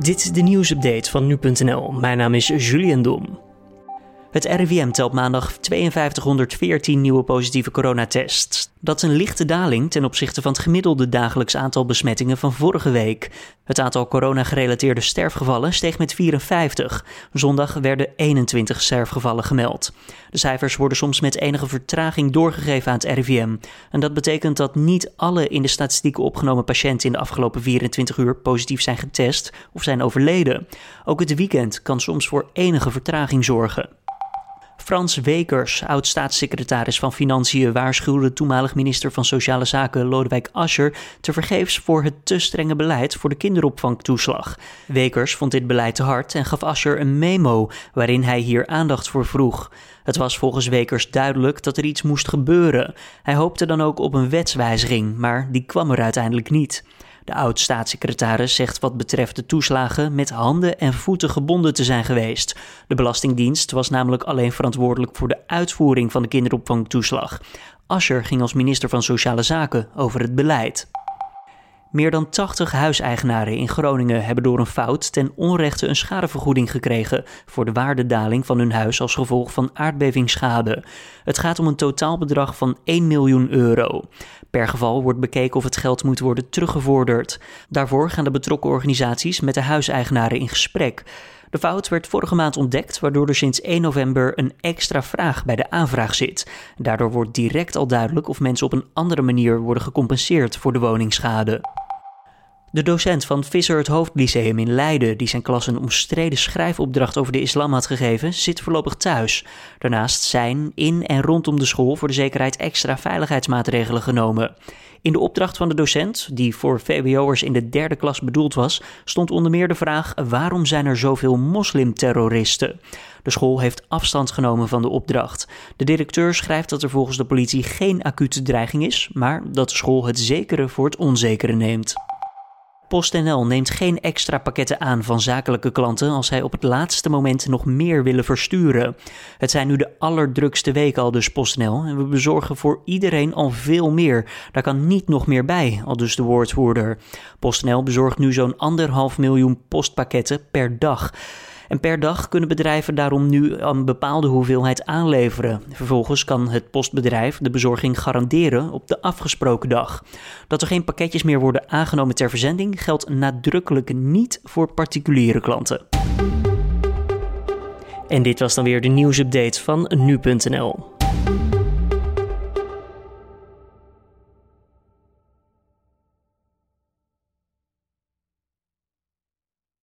Dit is de nieuwsupdate van nu.nl. Mijn naam is Julian Dom. Het RIVM telt maandag 5214 nieuwe positieve coronatests. Dat is een lichte daling ten opzichte van het gemiddelde dagelijks aantal besmettingen van vorige week. Het aantal corona-gerelateerde sterfgevallen steeg met 54. Zondag werden 21 sterfgevallen gemeld. De cijfers worden soms met enige vertraging doorgegeven aan het RIVM. En dat betekent dat niet alle in de statistieken opgenomen patiënten in de afgelopen 24 uur positief zijn getest of zijn overleden. Ook het weekend kan soms voor enige vertraging zorgen. Frans Wekers, oud-staatssecretaris van Financiën, waarschuwde toenmalig minister van Sociale Zaken Lodewijk Asscher tevergeefs voor het te strenge beleid voor de kinderopvangtoeslag. Wekers vond dit beleid te hard en gaf Asscher een memo waarin hij hier aandacht voor vroeg. Het was volgens Wekers duidelijk dat er iets moest gebeuren. Hij hoopte dan ook op een wetswijziging, maar die kwam er uiteindelijk niet. De oud-staatssecretaris zegt wat betreft de toeslagen met handen en voeten gebonden te zijn geweest. De Belastingdienst was namelijk alleen verantwoordelijk voor de uitvoering van de kinderopvangtoeslag. Ascher ging als minister van Sociale Zaken over het beleid. Meer dan 80 huiseigenaren in Groningen hebben door een fout ten onrechte een schadevergoeding gekregen voor de waardedaling van hun huis als gevolg van aardbevingsschade. Het gaat om een totaalbedrag van 1 miljoen euro. Per geval wordt bekeken of het geld moet worden teruggevorderd. Daarvoor gaan de betrokken organisaties met de huiseigenaren in gesprek. De fout werd vorige maand ontdekt, waardoor er sinds 1 november een extra vraag bij de aanvraag zit. Daardoor wordt direct al duidelijk of mensen op een andere manier worden gecompenseerd voor de woningschade. De docent van Visser het Hoofdlyceum in Leiden, die zijn klas een omstreden schrijfopdracht over de islam had gegeven, zit voorlopig thuis. Daarnaast zijn in en rondom de school voor de zekerheid extra veiligheidsmaatregelen genomen. In de opdracht van de docent, die voor VWO'ers in de derde klas bedoeld was, stond onder meer de vraag: waarom zijn er zoveel moslimterroristen? De school heeft afstand genomen van de opdracht. De directeur schrijft dat er volgens de politie geen acute dreiging is, maar dat de school het zekere voor het onzekere neemt. PostNL neemt geen extra pakketten aan van zakelijke klanten als zij op het laatste moment nog meer willen versturen. Het zijn nu de allerdrukste weken al dus PostNL en we bezorgen voor iedereen al veel meer. Daar kan niet nog meer bij, al dus de woordvoerder. PostNL bezorgt nu zo'n anderhalf miljoen postpakketten per dag. En per dag kunnen bedrijven daarom nu een bepaalde hoeveelheid aanleveren. Vervolgens kan het postbedrijf de bezorging garanderen op de afgesproken dag. Dat er geen pakketjes meer worden aangenomen ter verzending geldt nadrukkelijk niet voor particuliere klanten. En dit was dan weer de nieuwsupdate van nu.nl.